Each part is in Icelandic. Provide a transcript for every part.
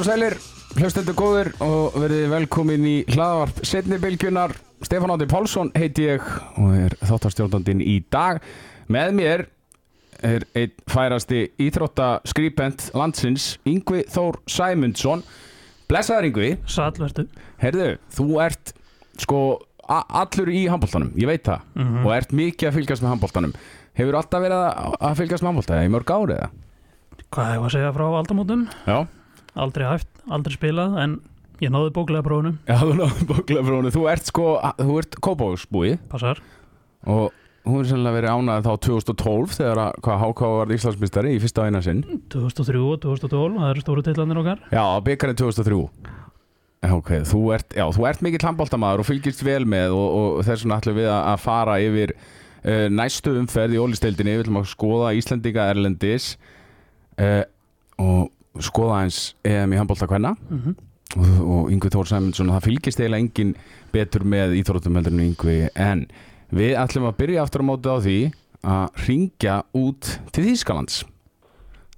Og sælir, hlustendur góður og verið velkomin í hlaðvarp setni bylgjunar. Stefán Átti Pálsson heiti ég og er þáttarstjórnandinn í dag. Með mér er einn færasti íþróttaskrýpent landsins, Yngvi Þór Sæmundsson. Blessaður Yngvi. Sallvertu Herðu, þú ert sko allur í handbóltanum, ég veit það. Og ert mikið að fylgjast með handbóltanum. Hefur alltaf verið að fylgjast með handbólta í mörg árið eða? Hvað hefur að segja frá aldamótum? Já. Aldrei hæft, aldrei spilað en ég náði bóklega prófunum, Já, þú náðu bóklega frá Þú ert sko, þú ert kópáðsbúi passar. Og hún er sannlega verið ánægð þá 2012 þegar að hvað HK var Íslandsmystari í fyrsta eina sinn. 2003 og 2012, það eru stóru tillanir okkar. Já, byggarinn 2003 Já, ok, þú ert, já, þú ert mikill handbóltamaður og fylgist vel með og, og þess vegna ætlum við að, fara yfir uh, næstu umferð í ólistildinni við ætlum að skoða Íslendinga Erlendis uh, og skoða eins EM í handbóltakvenna mm og, og Yngvi Þór Sæmundsson það fylgist eiginlega engin betur með íþróttum heldur en Yngvi en við ætlum að byrja aftur á móti á því að ringja út til Þýskalands.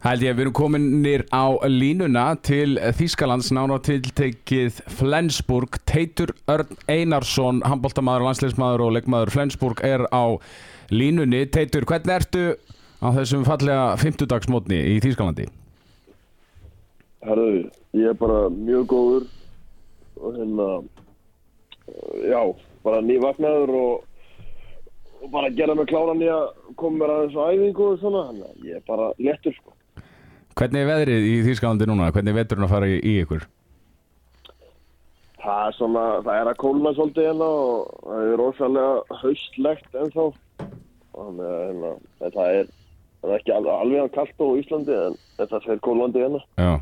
Held ég að við erum kominir á línuna til Þýskalands nána tiltekið Flensburg. Teitur Örn Einarsson handbóltamaður, landsleismadur og leikmaður Flensburg er á línunni. Teitur, hvernig ertu á þessum fallega 50 dagsmótni í Þýskalandi? Herðu, ég er bara mjög góður og hérna, uh, já, bara nývagnaður og, og bara gera mig kláran í að koma mér aðeins á æfingu og svona, að ég er bara léttur sko. Hvernig er veðrið í Þýskalandi núna? Hvernig er veturinn að fara í, í ykkur? Það er svona, það er að kólna svolítið hérna og það er rosalega haustlegt ennþá. Þannig að hérna, þetta er, það er ekki alveg, alveg kallt á Íslandi en þetta fer kólandi hérna. Já.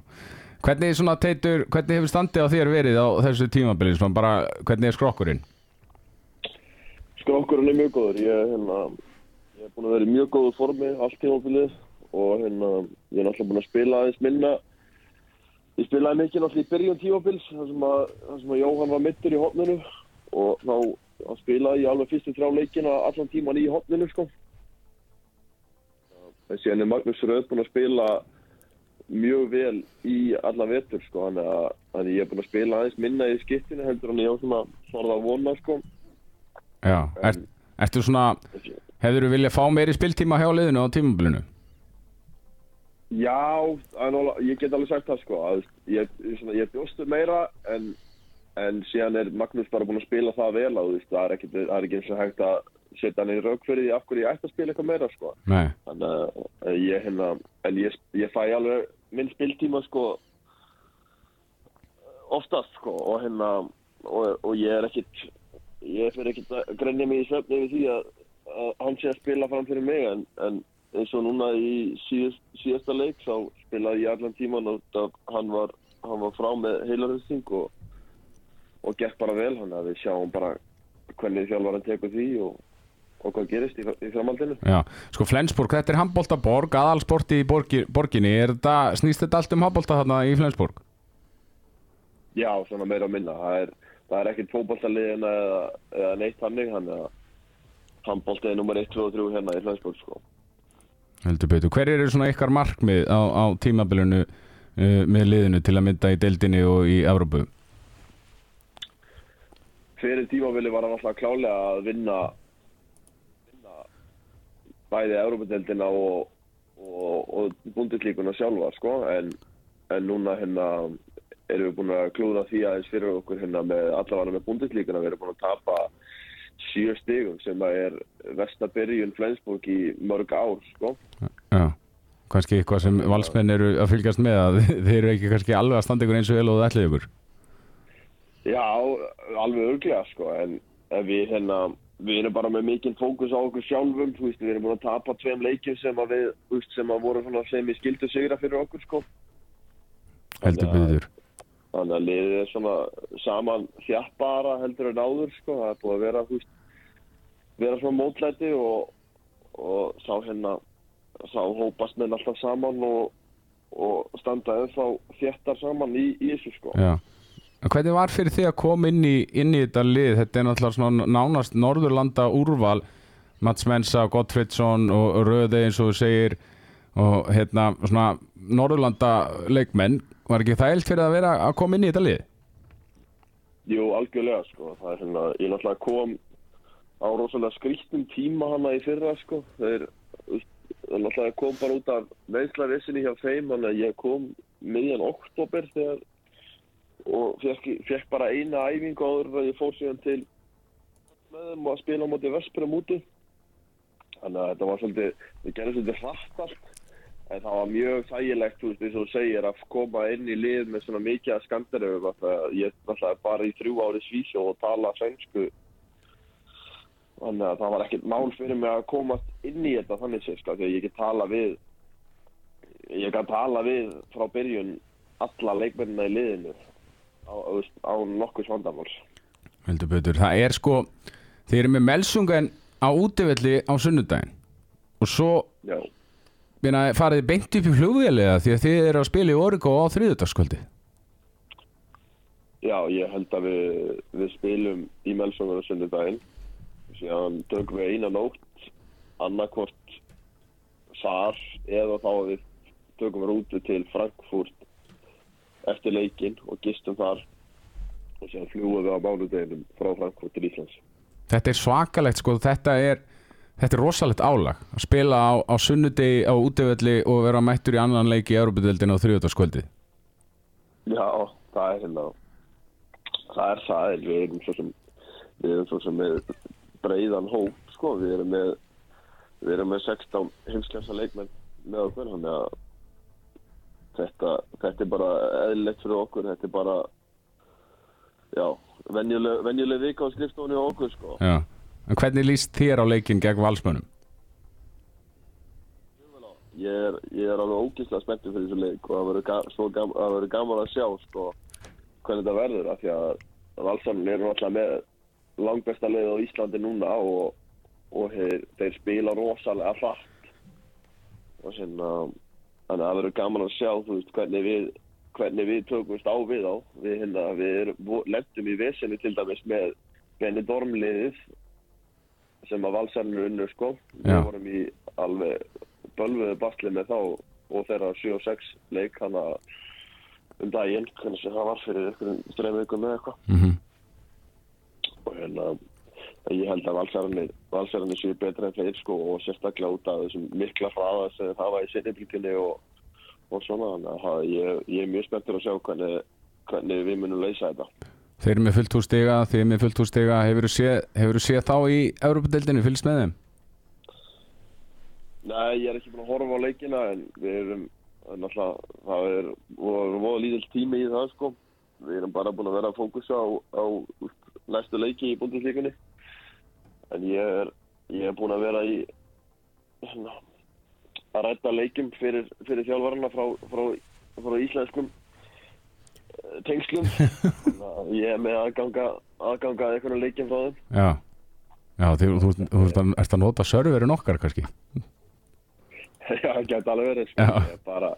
Hvernig, svona, teitur, hvernig hefur standið á þér verið á þessu tímabili? Svona bara, hvernig er skrokkurinn? Skrokkurinn er mjög góður. Ég, hérna, ég er búin að vera í mjög góðu formi allt tímabilið og hérna, ég er náttúrulega búin að spila aðeins minna. Ég spilaði mikið náttúrulega í byrjun tímabils þar sem að, þar sem að Jóhann var mittur í hotninu og þá, þá spilaði ég alveg fyrstu þrjá leikina allan tíman í hotninu sko. Þessi henni Magnús Röð búin að spila mjög vel í alla vetur sko, þannig að, að ég er búin að spila aðeins minna í skiptinu heldur en ég á svona svarða vona sko. Já. Er, ertu svona, hefur þú viljað fá meiri spiltíma hjá liðinu á tímabilinu? Já, náttúrulega- ég get alveg sagt það sko að ég, svona, ég bjóstu meira en, en síðan er Magnús bara búin að spila það vel að það er ekki, það er ekki eins og hægt að setja hann í rauk fyrir því af hverju ég ætti að spila eitthvað meira sko Nei. þannig að ég hérna ég, ég fæ alveg minn spiltíma sko oftast sko og hérna og, og ég er ekkit ég fyrir ekkit að grenja mig í svefni yfir því að, að hann sé að spila fram fyrir mig en, en eins og núna í síðast, síðasta leik þá spilaði ég allan tíman og hann, var, hann var frá með heilarhusting og, og gekk bara vel hann að við sjáum bara hvernig þjálfarinn tekur því og, og hvað gerist í, í framhaldinu. Já. Sko Flensburg, þetta er handbóltaborg, aðalsporti í borgi, borginni. Er þetta, snýst þetta allt um handbólta þarna í Flensburg? Já, svona meira og minna. Það er, það er ekkert fótballtaliðin eða, eða neitt hannig, hann er handbóltið nummer 1, 2 og 3 hérna í Flensburg, sko. Heldur betur. Hver eru svona ykkar markmið á, á tímabilinu uh, með liðinu til að mynda í deildinni og í Evrópu? Fyrir tímavili var hann alltaf klálega að vinna bæði Európa-deildina og, og, og bundeslíkuna sjálfa, sko, en, en núna hérna erum við búin að klúða því aðeins fyrir okkur hérna með allavega með bundeslíkuna, við erum búin að tapa sjö stigum sem að er vestabyrjun Flensburg í mörg ár, sko. Já. Kannski eitthvað sem valsmenn eru að fylgjast með að þeir eru ekki kannski alveg að standa ykkur eins og vel og það ætlið ykkur. Já, alveg örglega sko, en, en við hérna, við erum bara með mikinn fókus á okkur sjálfum, veist, við erum búin að tapa tveim leikjum sem að við, sem að voru sem við skildu sigra fyrir okkur sko. Heldur betur. Þannig að liðið er svona saman þjappara heldur en áður sko, það er búin að vera, veist, vera svona mótlæti og, og sá hérna, sá hópast menn alltaf saman og, og standa ennþá þjættar saman í, í þessu sko. Já. Hvernig var fyrir því að koma inn í, inn í þetta lið? Þetta er náttúrulega nánast Norðurlanda úrval Mats Mensa, Gottfridsson og Röði eins og þú segir og hérna svona Norðurlanda leikmenn var ekki þægilt fyrir að vera að koma inn í þetta lið? Jú, algjörlega, sko. Það er hérna, ég náttúrulega kom á rosalega skrýttum tíma hana í fyrra, sko. Það náttúrulega kom bara út af meðslavissinni hjá þeim, þannig að ég kom miðjan oktober þegar og fekk, bara eina æfingu áður að ég fór síðan til með þeim og að spila á móti Vesprum úti. Þannig að þetta var svolítið, við gerðum svolítið hratt allt. En það var mjög þægilegt, þú veist, eins og segir, að koma inn í lið með svona mikið að skandaröfum. Ég náttúrulega bara í þrjú ári svísjó og tala svensku. Þannig að það var ekkert mál fyrir mig að komast inn í þetta þannig sér, sko, því að ég get tala við, ég kan tala við frá byrjun alla leikmennina í liðinu á, á, nokkuð svandamáls. Heldur betur, það er sko þeir eru með melsungan á útivelli á sunnudaginn. Og svo meina, farið beint upp í flugvéliða því að þið eru að spila í Origo á þriðudagskvöldi já, ég held að við, við spilum í Melsongar á sunnudaginn. Síðan tökum við eina nótt, annarkvort þar eða þá við tökum við rútu til Frankfurt eftir leikinn og gistum þar og síðan fljúum við á mánudeginum frá Frankfurt til Íslands. Þetta er svakalegt sko, þetta er þetta er rosalegt álag að spila á, á sunnudegi á útivelli og vera mættur í annan leik í Európa-deildinu á þriðudagskvöldi Já, það er hérna það er það, en við erum svo sem við erum svo sem með breiðan hóp, sko, við erum með við erum með 16 heimskjasa leikmenn með okkur, þannig að þetta, þetta er bara eðlilegt fyrir okkur, þetta er bara já, venjuleg, venjuleg vika á skrifstofunni á okkur, sko Já. En hvernig líst þér á leikin gegn valsmönnum? ég er, ég er alveg ógíslega spenntið fyrir þessu leik og það verður gam gaman að sjá sko, hvernig þetta verður af því að Valsarinn eru alltaf með langbesta leið á Íslandi núna og, og þeir, þeir spila rosalega hratt og sinna, þannig að það verður gaman að sjá veist, hvernig við hvernig við tökumst á við á við, hérna, við lendum í vesinni til dæmis með Benny Dormliðið sem að Valsarinn er unnur sko. Við vorum í alveg bölvuðu basli með þá og þeirra 7 og 6 leik hann að um daginn, hvernig sem það var fyrir einhverjum streymu ykkur með eitthvað. Mm og hérna ég held að valsararnir séu betra en þeir sko og sérstaklega út af þessum mikla hraða sem það var í sinniblíkinni og, og svona þannig að ég, ég er mjög spenntur að sjá hvernig, hvernig við munum leysa þetta. Þeir eru með fullt hús stiga, þið eru með fullt hús stiga Hefur þú séð, séð þá í Európa-deildinu, fylgst með þeim? Nei, ég er ekki búin að horfa á leikina en við erum er náttúrulega, það er voru lítill tími í það sko. Við erum bara búin að vera að fókusa á, á næstu leiki í búndinslíkunni en ég er ég er búin að vera í hérna, að rætta leikim fyrir, fyrir þjálfarana frá, frá, frá íslenskum eh, tengslum að ég er með aðganga aðganga að einhvern leikim frá þeim Já, Já þú, þú, þú, ert að- að nota serverin okkar kannski Já, það geta alveg verið sko. Ég, er bara,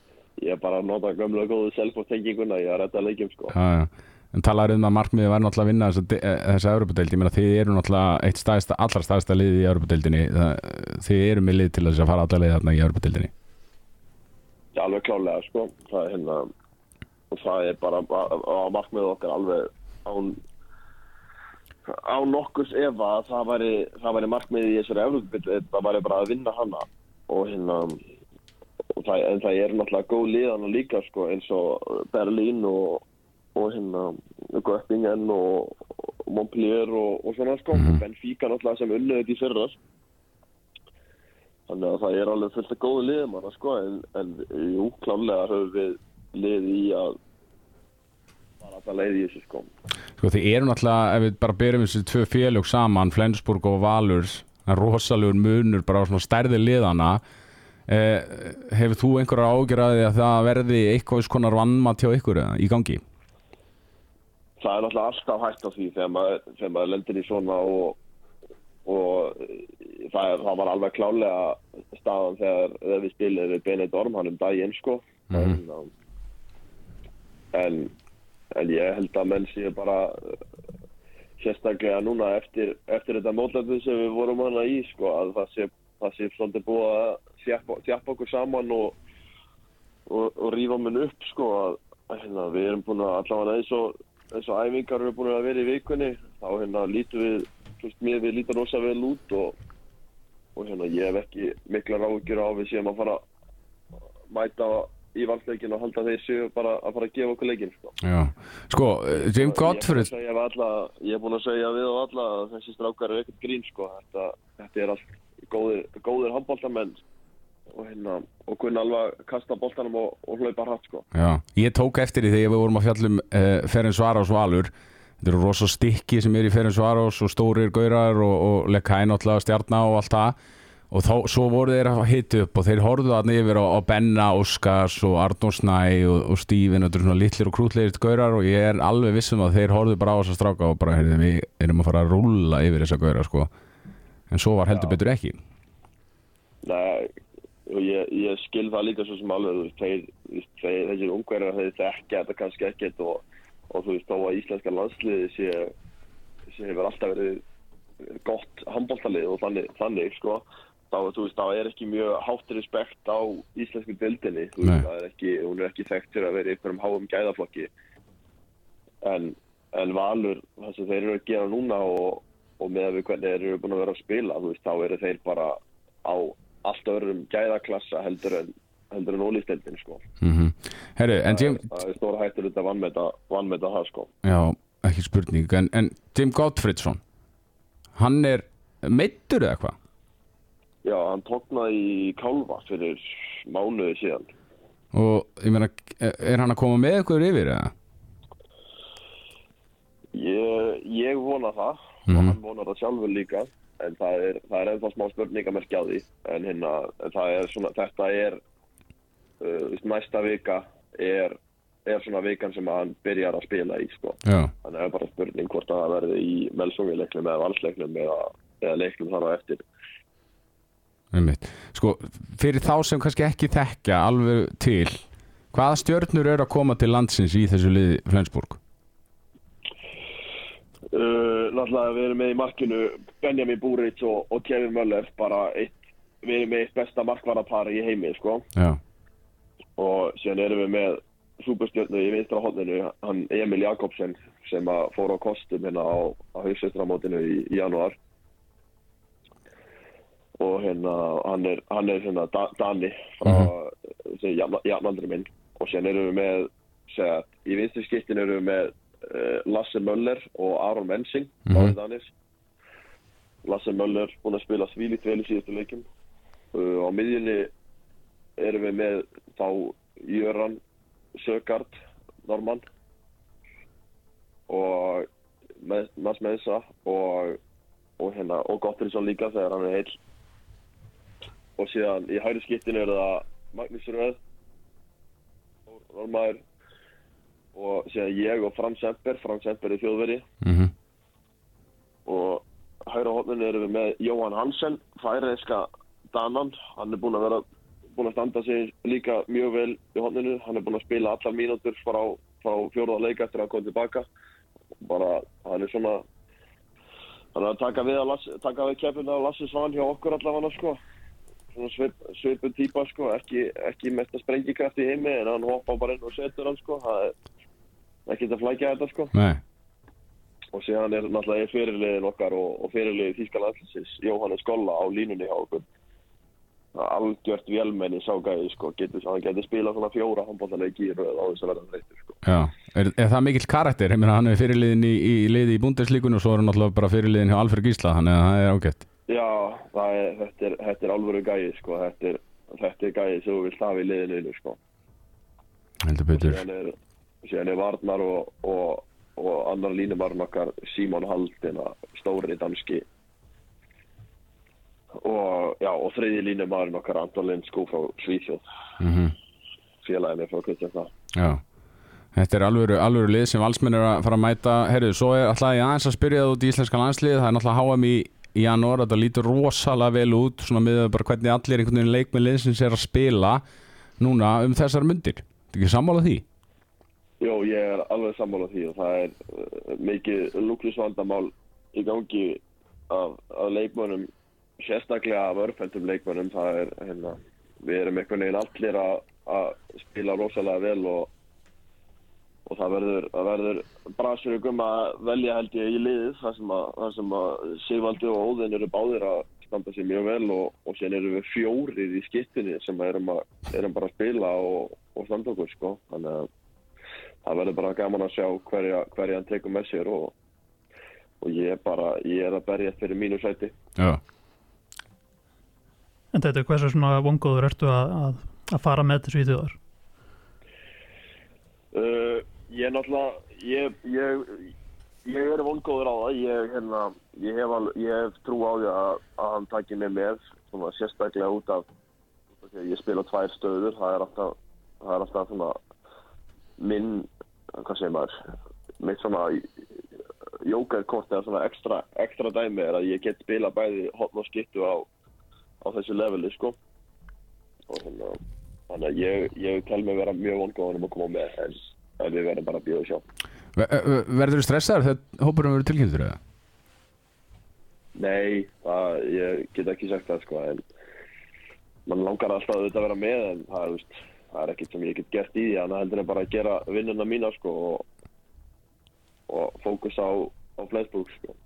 ég bara að nota gömlu og góðu self-tenginguna ég er að rætta leikjum sko. já, já. En talaður um að markmiðið var náttúrulega að vinna þessa, de- eh, Ég meina þið eru náttúrulega eitt staðista, allra staðista liðið í Európa-deildinni Þið eru með lið til þess að fara alla leið þarna í Európa-deildinni Já, alveg klálega sko. það, er hérna, og það er bara á á markmið okkar alveg án á nokkurs efa að það væri, væri markmið í þessari Evrópabili það væri bara að vinna hana. Og hérna og það, en það er náttúrulega góð liðana líka sko, eins og Berlín og, og hérna Göppingen og, og Montpellier og, og svona sko, Mhm. Benfica náttúrulega sem þetta í fyrra þannig að það er alveg fullt af góðu liðum hana sko, en, en jú, klálega höfum við lið í að fara alltaf leið í þessu sko Sko þið eru náttúrulega, ef við bara byrjum þessi tvö félög saman, Flensburg og Valur en rosalegur munur bara á svona stærði liðana eh, Hefur þú einhverjar ágjör að það verði eitthvað konar vannmatt hjá ykkur í gangi? Það er náttúrulega alltaf hægt á því þegar maður, þegar maður lendir í svona og, og það, er, það var alveg klálega staðan þegar, þegar við spilum við Benedikt Orm hann um daginn sko Mhm. en, en, en ég held að menn séu bara eh, sérstaklega núna eftir, eftir þetta mótlætið sem við vorum hana í sko að það sé, það sé svolítið búið að þjappa okkur saman og, og, og rífa menn upp sko að, hérna, við erum búin að allavega eins og, og æfingar eru búin að vera í vikunni þá hérna lítum við, veist, mér við lítum rosa vel út og, og hérna ég hef ekki mikla ráðgjur á við séum að fara að mæta í valsleikin og halda þeir séu bara að fara að gefa okkur leikin sko. Já, sko, Jim Gottfried Ég ég er búin að segja við og alla að þessi strákar er ekkert grín sko. þetta, þetta er allt góðir, góðir handbóltamenn og hérna og kunna alveg kasta boltanum og, og hlaupa hratt sko. Já, ég tók eftir því þegar við vorum að fjallum uh, Ferenc Svarás og Valur Þetta eru rosa stykki sem er í Ferenc Svarás og stórir gaurar og, og lekka náttúrulega stjarná og allt það og þá, svo voru þeir að hita upp og þeir horfðu þarna yfir á, á Benna, Óskars og Arnór Snæ og, og Stífin og þetta eru svona litlir og krútlegir gaurar og ég er alveg vissum að þeir horfðu bara á þessa stráka og bara, heyrðu, við erum að fara að rúlla yfir þessa gaurar sko en svo var heldur Já. betur ekki Nei, og ég, ég skil það líka svo sem alveg, þeir, þeir, þessir ungverðar þeir þekkja þetta kannski ekkert og, og þú veist, þó að íslenska landsliði sé, sé hefur alltaf verið gott handbóltalið og þannig, þannig sko, þá, veist, þá er ekki mjög hátt respekt á íslensku dildinni, er hún er ekki þekkt fyrir að vera í einhverjum háum gæðaflokki. En, en valur, það sem þeir eru að gera núna og, og með að við hvernig þeir eru búin að vera að spila, veist, þá eru þeir bara á allt öðrum gæðaklassa heldur en heldur en ólýsteldin sko. mm Herru, en Jim, það er stóra hættur þetta vannmeta, vannmeta það sko. já, ekki spurning en, en Jim Gottfridsson hann er meittur eða hvað? Já, hann tóknaði í kálfa fyrir mánuði síðan. og ég meina, er hann að koma með ykkur yfir eða? Ég, ég vona það Mhm. og hann vonar það sjálfur líka en það er, það er ennþá smá spurningamerki á því en hérna, er svona, þetta er uh, næsta vika er, er svona vikan sem hann byrjar að spila í sko. Þannig að það er bara spurning hvort að það verði í Melsungi-leiknum eða valsleiknum eða, eða leiknum þar á eftir. einmitt Sko, fyrir þá sem kannski ekki þekkja alveg til hvaða stjörnur eru að koma til landsins í þessu liði Flensburg? Uh, náttúrulega við erum með í markinu Benjamin Búrits og, og Kevin Möller bara eitt, við erum með eitt besta markvarapari í heimi sko. Já, og síðan erum við með súperstjörnu í vinstra hodninu hann Emil Jakobsen sem að fór á kostum hérna á, á hausestramótinu í, í janúar. Og hérna hann er, hann er hérna da, Dani frá mm jafnaldri minn. Og síðan erum við með segja, í vinstri skiptinu erum við með uh, Lasse Möller og Aron Mensing báðir Danir. Lasse Möller búinn að spila svílíkt vel í síðustu leikum uh, á miðjunni erum við með þá Jöran Sögard Norman og með, Mats Mensa og, og hérna og Gottfridsson líka þegar hann er heill. Og síðan í hægri skiptinu er það Magnús Röð Normaður og síðan ég og Frans Semper Frans Semper er þjóðveri mhm. Og hægra hóttunni erum við með Jóhann Hansen, færiðska Danan, hann er búinn að vera búinn að standa sig líka mjög vel í hóttinu, hann er búinn að spila allar mínútur frá, frá fjóruða leika eftir að hann kom tilbaka. Bara, hann er svona hann er að taka við, að við keppina á Lassi Svan hjá okkur allavega sko. Svip, svipu típa sko. Ekki, ekki mesta sprengikraft í heimi en hann hoppa bara inn og setur hann sko. Það er ekkert að flækja þetta sko. Nei, og síðan er náttúrulega fyrirliðin okkar og, og fyrirliðin Þískal Allinsins Jóhannes Golla á línunni hjá okkur. Er algjört vélmenni sá gæði sko, getur, hann getur spilað svona fjóra handbóltaleiki í röð á þess að verða þreytur sko. já. Er, er það mikill karakter? Meina, hann er fyrirliðin í, í liði í búndeslíkun og svo er hann náttúrulega bara fyrirliðin hjá Alfred Gísla þannig að það er ágætt. Já, er, þetta, er, þetta er alvöru gæði sko, þetta er, þetta er gæði sem þú vilt hafa í liðinu sko. Heldur betur síðan er, er Varnar og, og, og annar línumarn okkar Símon Haldina, stóri danski. Og, og þriði línumarn okkar Anton Lindskó frá Svíþjóð. Mm félaginu frá Kvistjafna Já, þetta er alvöru, alvöru lið sem valsmenn er að fara að mæta. Herru, svo er alltaf ég aðeins að spyrja það út í íslenska landslið Það er náttúrulega HM í, janúar. Þetta lítur rosalega vel út. Svona með bara hvernig allir einhvern veginn leikmið liðsins er að spila Núna um þessar mundir. Þetta ekki sammála því? Jó, ég er alveg sammála því og það er uh, mikið lúklusvandamál í gangi af, af leikmönnum sérstaklega af örfendum leikmönnum. Það er, hérna, við erum einhvern veginn allir að, spila rosalega vel og, og það verður, verður brasur ykkur að velja held ég í liðið þar sem að, að Sigvaldi og Óðinn eru báðir að standa sér mjög vel og, og sen eru við fjórir í skiptinni sem erum, að, erum bara að spila og, og standa okkur sko. Þannig að það verður bara gaman að sjá hverja, hverja hann tekur með sér og, og ég er bara, ég er að berja fyrir mínu sæti. Já, En þetta er hversu svona vongóður ertu að, að, að fara með þessu í þjóðar? Uh, ég er náttúrulega, ég, ég, ég er vongóður á það, ég, hérna, ég, hef, al, ég hef trú á því að, að hann takir mig með, svona, sérstaklega út af, ég spila tvær stöður, það er alltaf, það er alltaf svona minn, hvað segir maður, mitt svona jókerkort eða svona ekstra, ekstra dæmi er að ég get spila bæði hotn og skittu á, á þessu leveli, sko. Og hérna, þannig að ég, ég tel mig vera mjög vongóður um að koma með, en, en við verðum bara að bíða og sjá. Ver- verður þú stressaður þegar hópurum verður tilkynntur eða? Nei, það, ég get ekki sagt það sko en mann langar alltaf að vera með en það, er, veist, það er ekkert sem ég get gert í því en það heldur en bara að gera vinnuna mína sko og, og fókus á, á flensbúk sko.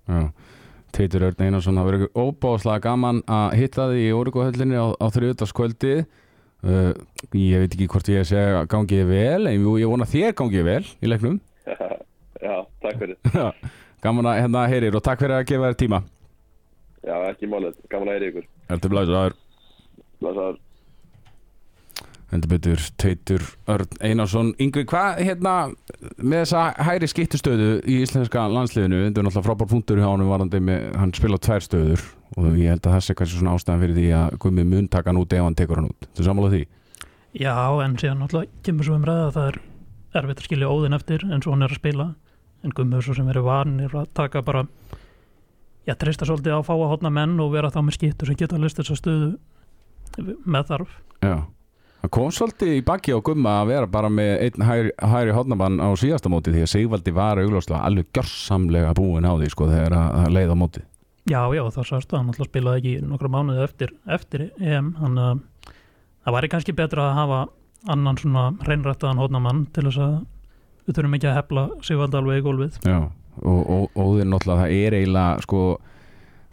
Teitur Örn Einarsson það verður óbáslega gaman að hitta þig í Órugóhöllinni á, á þriðutaskvöldi uh, ég veit ekki hvort ég segja að gangi þið vel en ég vona þér gangi þið vel í leiknum Já, takk fyrir. gaman að hérna heyrir og takk fyrir að gefa þér tíma Já, ekki málið. Gaman að heyra ykkur. Ertu blæsaður Blessaður. Hendur betur Teitur Örn Einarsson. Yngvi, hvað hérna með þessa hæri skiptustöðu í íslenska landsliðinu þetta er náttúrulega frábár punktur hjá hann varandi með, hann spila tvær stöður og ég held að það sé kannski svona ástæðan fyrir því að Gumi mun taka hann út ef hann tekur hann út. Þú sammála því? Já, en síðan náttúrulega kemur svo um ræða að það er erfitt að skilja óðinn eftir eins og hann er að spila. En gummur svo sem eru vanir að taka bara já, treysta svolítið á að fá að Það kom svolítið í baki á Gumma að vera bara með einn hæri, hæri hodnabann á síðasta móti því að Sigvaldi var augljóslega alveg gjörsamlega búin á því sko þegar að, leiða móti Já, já, það sástu að hann alltaf spilaði ekki nokkra mánuði eftir, eftir EM hann að það væri kannski betra að hafa annan svona reynrættaðan hóðnamann til þess að við þurfum ekki að hefla Sigvald alveg í gólfið. Já og, og, og þeir náttúrulega það er eiginlega sko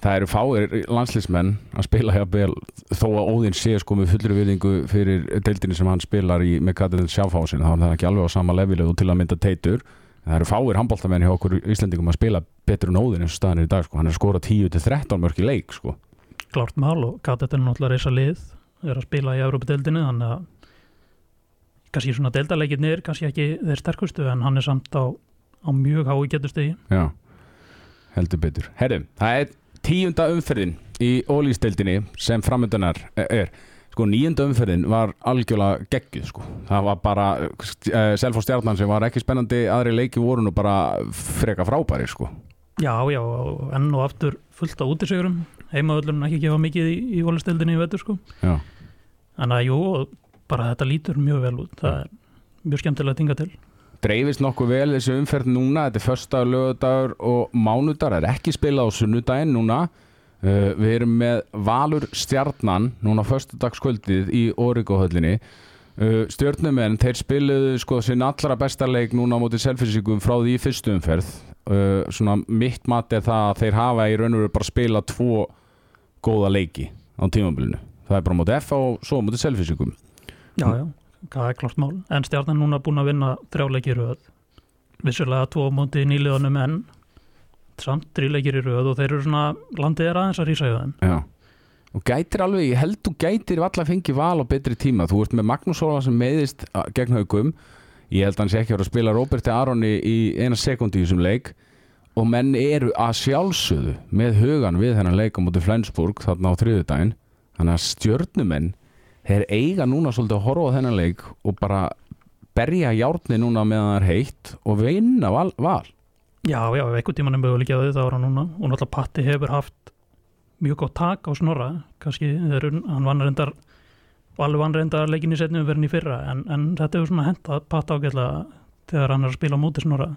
það eru fáir landslismenn að spila hjá Bel þó að Óðinn sé sko með fullri viðingu fyrir deildinni sem hann spilar í með Katalin Sjáfásin þá er það ekki alveg á sama levileg og til að mynda teitur. Það eru fáir handbóltamenn hjá okkur Íslandingum að spila betur en Óðinn eins og staðan er í dag sko. Hann er skora 10-13 mörg í leik sko. Klárt mál og Katet er náttúrulega reysa lið er að spila í Európa-deildinu þannig að kannski svona deildarleikirnir kannski ekki þeir sterkustu en hann er samt á, á mjög hái getustegi Já, heldur betur. Herri, það er tíunda umferðin í ólýsteildinni sem framöndanar er sko nýjunda umferðin var algjörlega geggjuð sko. Það var bara uh, Selfoss stjarnan sem var ekki spennandi aðri leiki voru nú bara freka frábæri sko. Já, já, og enn og aftur fullt á útisigurum heimavöllurinn ekki gefa mikið í, í ólistildinni í vetur sko. Já, Þannig að jú, og bara þetta lítur mjög vel út. Það er mjög skemmtilega að tinga til. Dreifist nokkuð vel þessi umferð núna. Þetta er föstudagur, lögudagur og mánudagur. Það er ekki spilað á sunnudaginn núna. Uh, við erum með Valur stjarnan núna föstudagskvöldið í Órigóhöllinni uh, stjörnumenn, þeir spiluðu sko sinn allra besta leik núna á móti selfisíkum frá því í fyrstu umferð. Uh, svona mitt mat er það að þeir hafa í raun og veru bara spilað tvo góða leiki á tímabilinu. Það er bara á móti F og svo á móti selfisíkum Já, já, það er klart mál. En stjarnan núna búin að vinna þrjáleikir röð. Vissulega tvo móti nýliðanum en samt þrjuleikir í röð og þeir eru svona, landið er aðeins að rísa í. Já og gætir alveg, ég held þú gætir valla að fengi val á betri tíma, þú ert með Magnús Óla sem meðist gegn haugum ég held sé ekki að spila Róberti Aroni í eina sekundi í þessum leik og menn eru að sjálfsögðu með hugan við þennan leik á móti Flensburg þarna á þriðudaginn þannig að stjörnumenn þeir eiga núna svolítið að horfa á þennan leik og bara berja járni núna meðan það er heitt og vinna val, val. Já, já, ef einhvern tíman er möguleikja á því það var hann núna. Og náttúrulega Patti hefur haft mjög gott tak á snorra. Kannski, eru- hann vann reyndar og alveg vann reyndar leikin í setnum verðin í fyrra en, en þetta hefur svona hentað Patti ágætlega þegar hann er að spila á móti snorra.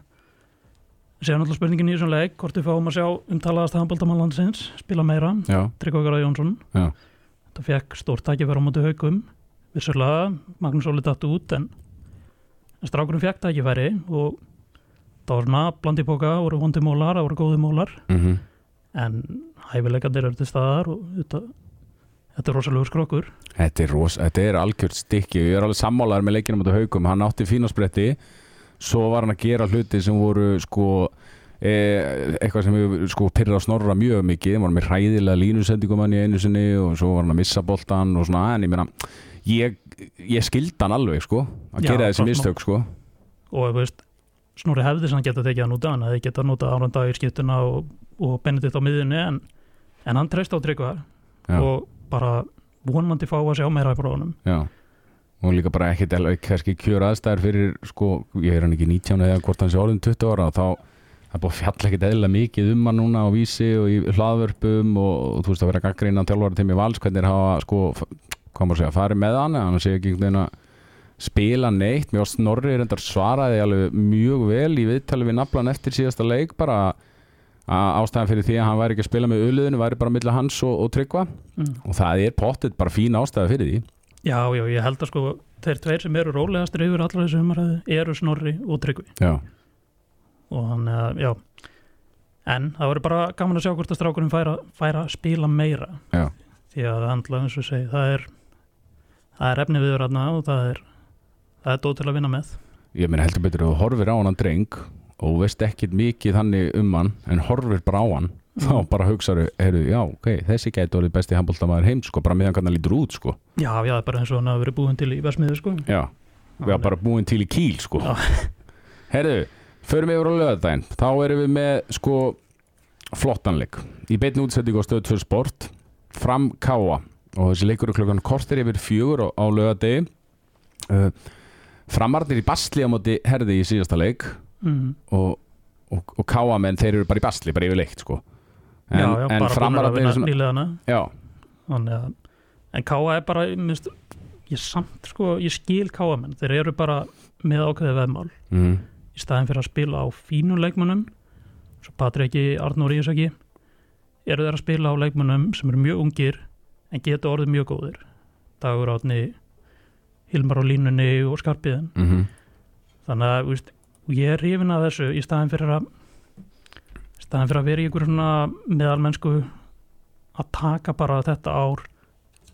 Sér náttúrulega spurningin í þessum leik hvort við fáum að sjá umtalaðast handbóltamanlandsins spila meira, Já, Þetta fekk stórt tækifæra á móti haugum vissulega, Magnús Óli datt út en, en strákurinn fekk það ekki færi og það var svona blandi bóka, voru vondi mólar, það voru góði mólar. Mm en hæfileikandir eru til staðar og þetta, þetta er rosalegur skrokkur. Þetta er, er algjört stykki. Ég er alveg sammálaður með leikinum á haugum Hann átti fínaspretti Svo var hann að gera hluti sem voru sko eitthvað sem við sko pyrra snorra mjög mikið. Var með hræðilega línusendingum hann í einu sinni og svo var hann að missa boltan og svona en ég meina ég, ég skildi hann alveg sko. Að Já, gera þessi mistök sko. Og þú veist, Snorri hefði sem hann geta tekið hann út hann hefði geta nota áranda í skiptuna og, og Benedikt á miðunni en, en hann treyst á tryggva Já. og bara vonandi fá að sjá meira í bróðunum og líka bara ekkert kannski kjör aðstæður fyrir sko, ég er hann ekki 19 eða hvort hann sé orðin 20 ára þá það er búið að fjalla ekkert eðla mikið um hann núna á vísi og í hlaðvörpum og, og þú veist að vera gaggrína þjálfara tími vals hvernig er hafa sko hvað maður segja, farið með hann hann sé ekki einhvern veginn að spila neitt. Mér var Snorri reyndar svaraði alveg mjög vel í viðtali við naflan eftir síðasta leik bara að ástæðan fyrir því að hann væri ekki að spila með auðliðinu væri bara millir hans og, og tryggva. Mm. og það er pottet bara fín ástæða fyrir því. Já, já, ég held að sko þeir tveir sem eru rólegastir yfir allar þessu umræðu eru Snorri og Tryggvi. Já, og hann, eh, já. En það verður bara gaman að sjá hvort að strákurinn færa, færa að spila meira. Já. Því að handla eins og segi það er, það er efni viður aðna og það er það er dót til að vinna með. Ég meina heldur betur að horfir á hann dreng og veist ekkit mikið þannig um hann en horfir bara á hann þá bara hugsaðu, heyrðu, já, ok, þessi gæti orðið besti handbóltamæður heims, sko, bara meðan hann lítur út, sko, Já, já, það er bara eins og hann hafa verið búin til í Vesmiðu sko. Já. Við erum bara búin til í kýl, sko. Heyrðu, förum yfir á lögadaginn þá erum við með, sko flottanleik, í beinni útsettingu á stöð 2 sport, fram káa og þessi leikur er klokkan kortir yfir fjögur á, á lögadegi uh, framarnir í basli á móti herði í síðasta leik. Mm. og, og, og káamenn þeir eru bara í basli, bara yfirleitt sko. en, Já, já, en vinna eru svona, nýleðana já, að En Káa er bara, minnst, ég samt sko, ég skil Káa menn, þeir eru bara með ákveðið veðmál. Mm, í staðin fyrir að spila á fínum leikmönnum svo Patriki, Arnór Ísaki eru þeir að spila á leikmönnum sem eru mjög ungir en geta orðið mjög góðir. Dagur Átni Hilmar á línunni og Skarpiðin mm þannig að víst, ég er hrifin að þessu í staðin fyrir að staðin fyrir að vera í ykkur svona meðalmennsku að taka bara þetta ár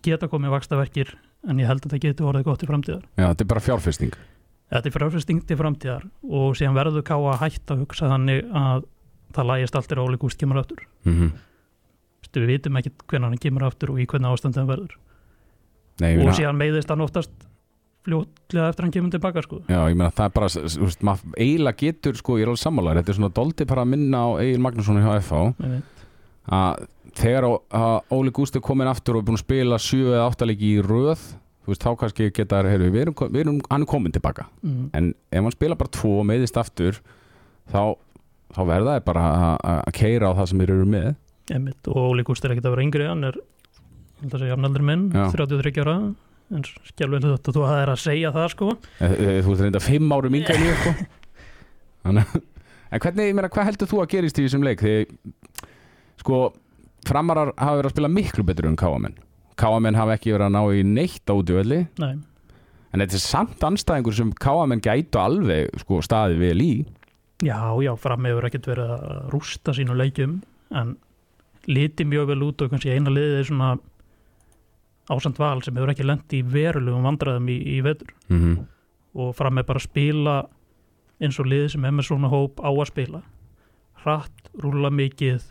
geta komið vakstaverkir en ég held að þetta geti orðið gott í framtíðar. Já, þetta er bara fjárfesting Þetta er fjárfesting til framtíðar og síðan verður ká að hætta að hugsa þannig að það lægist allt er Óli Gúst kemur aftur. mm Vistu, við vitum ekki hvernig hann kemur aftur og í hvernig ástand hann verður. Nei, og síðan meiðist hann oftast fljótlega eftir hann kemur tilbaka sko. já, ég meina það er bara þú veist, maður eiginlega getur, sko, ég er alveg sammálar þetta er svona doldi bara að minna á Egil Magnússon Ég veit. að þegar Óli Gústi komin aftur og er búin að spila 7 eða 8 leiki í röð þú veist, þá kannski geta heyrðu, við erum, við erum, hann er komin tilbaka Mm. en ef hann spila bara 2 og meiðist aftur þá, þá verða það bara að- keira á það sem þeir eru með Einmitt. Og Óli Gúst er ekkert að vera yngri, hann er held að segja jafnaldri minn, Já. 33 ára en skjálfinn þetta þú er að segja það sko. Eh, eh, Þú ert reynda fimm árum yngri en ég sko. En hvernig, ég meina, hvað heldur þú að gerist í þessum leik þegar sko, framarar hafa verið að spila miklu betur en káamenn káamenn hafa ekki verið að ná í neitt á útvöldi Nei, en þetta er samt anstæðingur sem káamenn gætu alveg sko, staðið vel í. Já, já, fram hefur ekkert verið að rústa sínu leikjum en liti mjög vel út og kannski eina liðið er svona ásand val sem hefur ekki lent í verulegum vandræðum í, í vetur. Mm -hmm. og fram með bara spila eins og lið sem er með svona hóp á að spila. Hratt, rúla mikið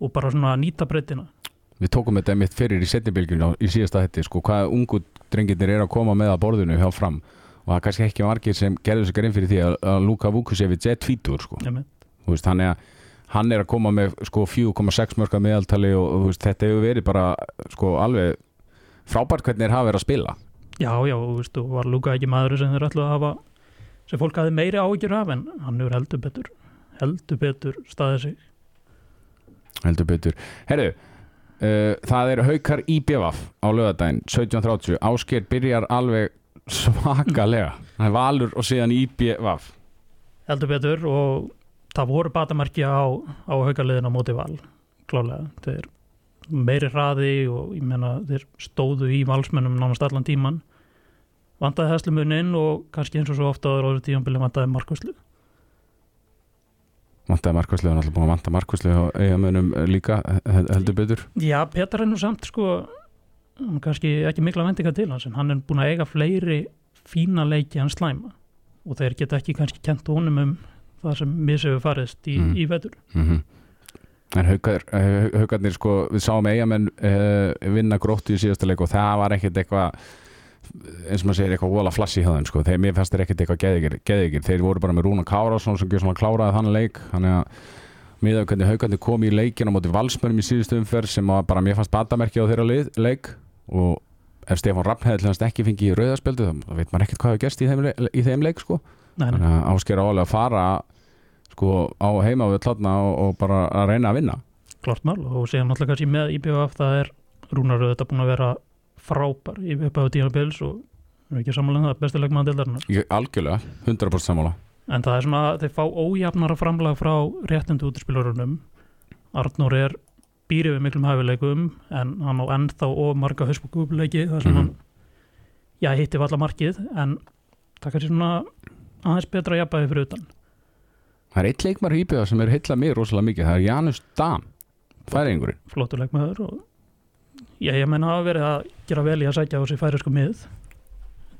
og bara svona nýta breytina Við tókum þetta mitt fyrir í setnibilgjum í síðasta hætti, sko, hvað ungu drengirnir er að koma með að borðinu hjá fram. Og það er kannski ekki margir sem gerðu sig grein fyrir því að, að Luka Vukusevic er tvítur, sko. Veist, hann, er, hann er að koma með sko 4,6 mörka meðaltali og, og veist, þetta hefur verið bara sko alveg frábært hvernig þeir hafa verið að spila. Já, já, og veistu, var Luka ekki maður sem þeir ætlu að hafa sem fólk hafi meiri áhyggjur af en hann hefur heldur betur heldur betur staðið sig. Heldur betur. Herru það er haukar í BVF á lögadaginn 17.30 Ásker byrjar alveg svakalega. Það er valur og síðan í BVF heldur betur og það voru batamarki á, á haugaliðin á móti val klálega, þeir meiri hraði og ég meina þeir stóðu í valsmennum nánast allan tíman vandaði hæslumuninn og kannski eins og svo ofta áður áður tíðanbili vandaði markvæslu Vantaði markvæslega, hann er alltaf búin að vanta markvæslega og eigamönnum líka hel- heldur betur. Já, Petar er nú samt sko kannski ekki mikla vendinga til hans en hann er búin að eiga fleiri fína leiki en slæma. Og þeir geta ekki kannski kent honum um það sem misefur farist í, Mm. í vetur. Mm En haukar, eh, haukarnir sko, við sáum eigamenn uh, vinna gróttu í síðasta leik og það var ekkert eitthvað eins og maður segir eitthvað vola flassi hjá þeim sko. þeir, mér fannst þeir ekkert eitthvað geðigir þeir voru bara með Rúna Kárásson sem kláraði þannig leik. Þannig að miðað við hvernig haukarnir kom í leikin á móti valsmörnum í síðustu umferð sem bara mér fannst batamerki á þeirra leik, leik. Og ef Stefán Rapp hefði hans ekki fengið í rauðaspjöldu þá veit maður ekkert hvað hefur gerst í í þeim leik sko. Þannig að ásker álega að fara sko á heima við tlotna og, og bara að reyna að vinna. Klart mál og síðan náttúrulega kannski með IBF það er Rúnar auðvitað búin að vera frábær í upphæðu tímabils og við erum ekki samanlega það bestileg maður deildarinnar. Ég, algjörlega, 100% sammála. En það er svona, þeir fá ójafnara framlag frá réttundu útispilurunum Arnór er býrið við miklum hæfileikum en hann á ennþá og marga hausbúkuleiki þar sem Mhm. hann já, hitti valla markið en það er kannski svona aðeins betra jafnbæði fyrir utan. Það er eitt leikmar íbjöða sem er heilla mig rosalega mikið það er Janus Dam, færingurinn flottur leikmaður og já, ég menna hafa verið að gera vel í að sækja á sig færisku mið.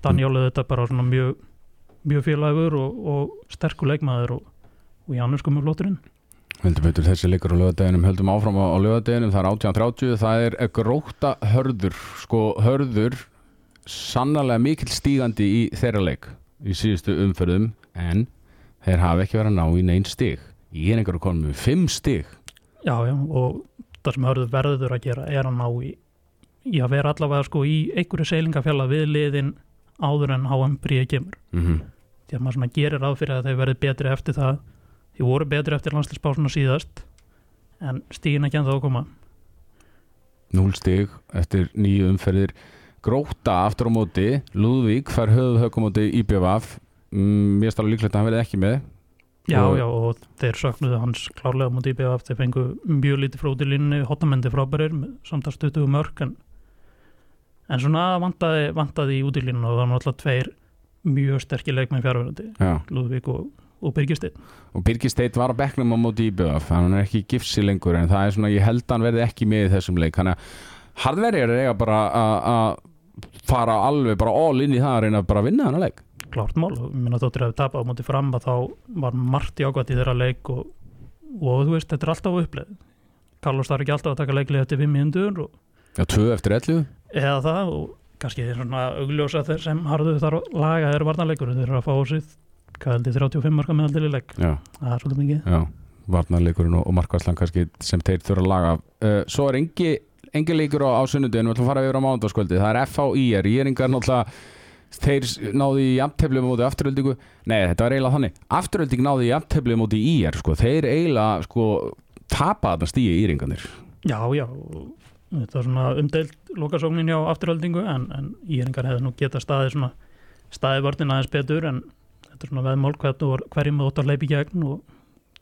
Danjólu þetta bara svona mjög mjög félagur og, og sterkur leikmaður og, og Janus komur flotturinn. Höldum betur þessi leikur á lögadeginum höldum áfram á, lögadeginum, það er 18.30 það er gróta hörður. Sko hörður sannarlega mikill stígandi í þeirra leik í síðustu umferðum en þeir hafa ekki verið að ná í neinn stig. Ég er einhverju konum með 5 stig. Já, já, og það sem hörðu verður að gera er að ná í, í að vera allavega sko í einhverju seilingafjalla við liðin áður en HM bríði kemur. mm Því að maður svona gerir ráð fyrir að þeir verði betri eftir það. Þeir voru betri eftir landslisbásuna síðast, en stígin ekki en þá koma. 0 stig eftir nýju umferðir. Gróta aftur á móti. Lúðvík fær höfuð högumóti IBVF mm, mér stála líklegt að hann verði ekki með. Já, Og- já, og þeir söknuðu hans klárlega mútið í BF, þeir fengu mjög lítið í línni, hotamendi frábærir, samtast 20 mörg, en, en svona vantaði, vantaði í út í línni og það var náttúrulega tveir mjög sterkir leikmenn fjárverandi. Já. Lúðvík og, og Birgisteinn og Birgir Steit var á bekknum á móti IBVF hann er ekki gifsi lengur en það er svona ég held að hann verði ekki með í þessum leik að hardverjar er eiga bara að- að fara alveg bara all inn í það að reyna að bara vinna hann að leik klárt mál minna þóttir að við tapa á móti fram að þá var margt jákvæmt í þeirra leik og, og þú veist, þetta er alltaf uppleið Carlos þarf ekki alltaf að taka leiklið eftir 5 minútur og Já, tvö eftir 11 eða það og kannski þeir svona augljósa þeir sem harðu þar að laga þeir varnarleikur þeir eru að fá á sig hvað heldur 35 marka meðaldir í leik. Já, það er svolítið mikið. Já, varnarleikurinn og, markværslan kannski sem þeir þurfa að laga. Uh, Svo er engi, engi leikur á, á sunnudinu við ætlum að fara yfir á mánudagskvöldi það er FHIR, ég er engar náttúrulega þeir náðu í jafntefli móti afturöldingu nei, þetta var eiginlega þannig. Afturölding náðu í jafntefli móti IR sko. þeir eiginlega sko, tapa þarna stíi íringarnir. Já, já, þetta er svona umdeilt lokasóknin hjá afturhaldingu en, en íringar hefði nú geta staðið svona staðið vörnin aðeins betur en þetta er svona veðmál hverjum með ótt að leipi gegn og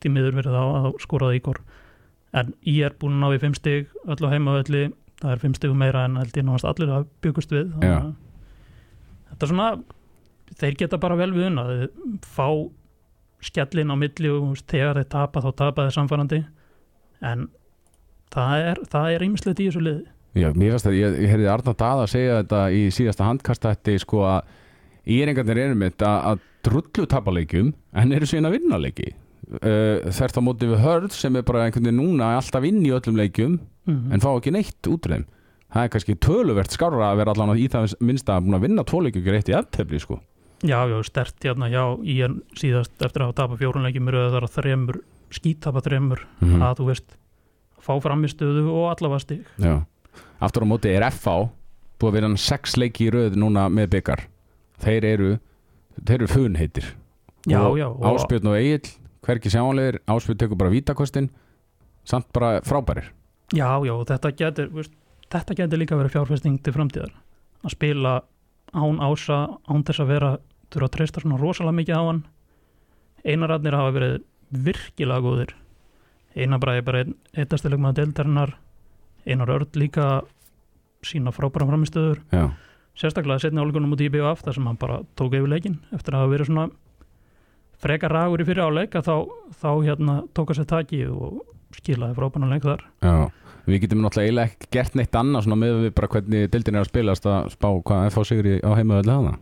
tímiður verið þá að skora það í kor en ég er búin að ná í fimm stig öll á heimavelli, það er fimm stigum meira en held ég náðast allir að byggust við þetta er svona þeir geta bara vel við unna þeir fá skellin á milli og þú þegar þeir tapa þá tapa þeir samfærandi en það er, það ýmislegt í þessu liði. Já, mér finnst að ég, ég heyrði Arna Dada að segja þetta í síðasta handkastætti sko að íringarnir eru mitt að, að drullu tapaleikjum en eru síðan að vinna leiki. Uh, þert á móti við hörð sem er bara einhvern veginn núna alltaf inn í öllum leikjum mm. en fá ekki neitt út úr þeim. Það er kannski töluvert skárra að vera allan í það minnsta að búin að vinna gera eitt í aftefli sko. Já, já, stert hérna já, í en síðast eftir að hafa tapað fjórunleikjum eru það þremur, skítapa þremur mm að þú veist, fá framistöðu og allavega stig. Já. Aftur á móti er FH búið að vera hann sex leiki í röð núna með byggar þeir eru þeir eru funheitir. Já, og já, og Áspjörn og Egil hverki sjáanlegir, Áspjörn tekur bara vítakostin samt bara frábærir. Já, já, þetta getur veist, þetta getur líka verið fjárfesting til framtíðar. Að spila án ása án þess að vera þurfa að treysta svona rosalega mikið á hann. Einararnir hafa verið virkilega góðir einar er bara einn eittastileg með deildarinnar. Einar örd líka sína frábæra framistöður Já, sérstaklega setni áleikunum út í BVF þar sem hann bara tók yfir leikin eftir að hafa verið svona frekar ragur í fyrir áleik að þá, þá hérna tók að sér taki og skilaði frábæna leik þar. Já, við getum náttúrulega ekki gert neitt annað svona með við bara hvernig dildin er að spilast að spá hvað FH Sigri á hana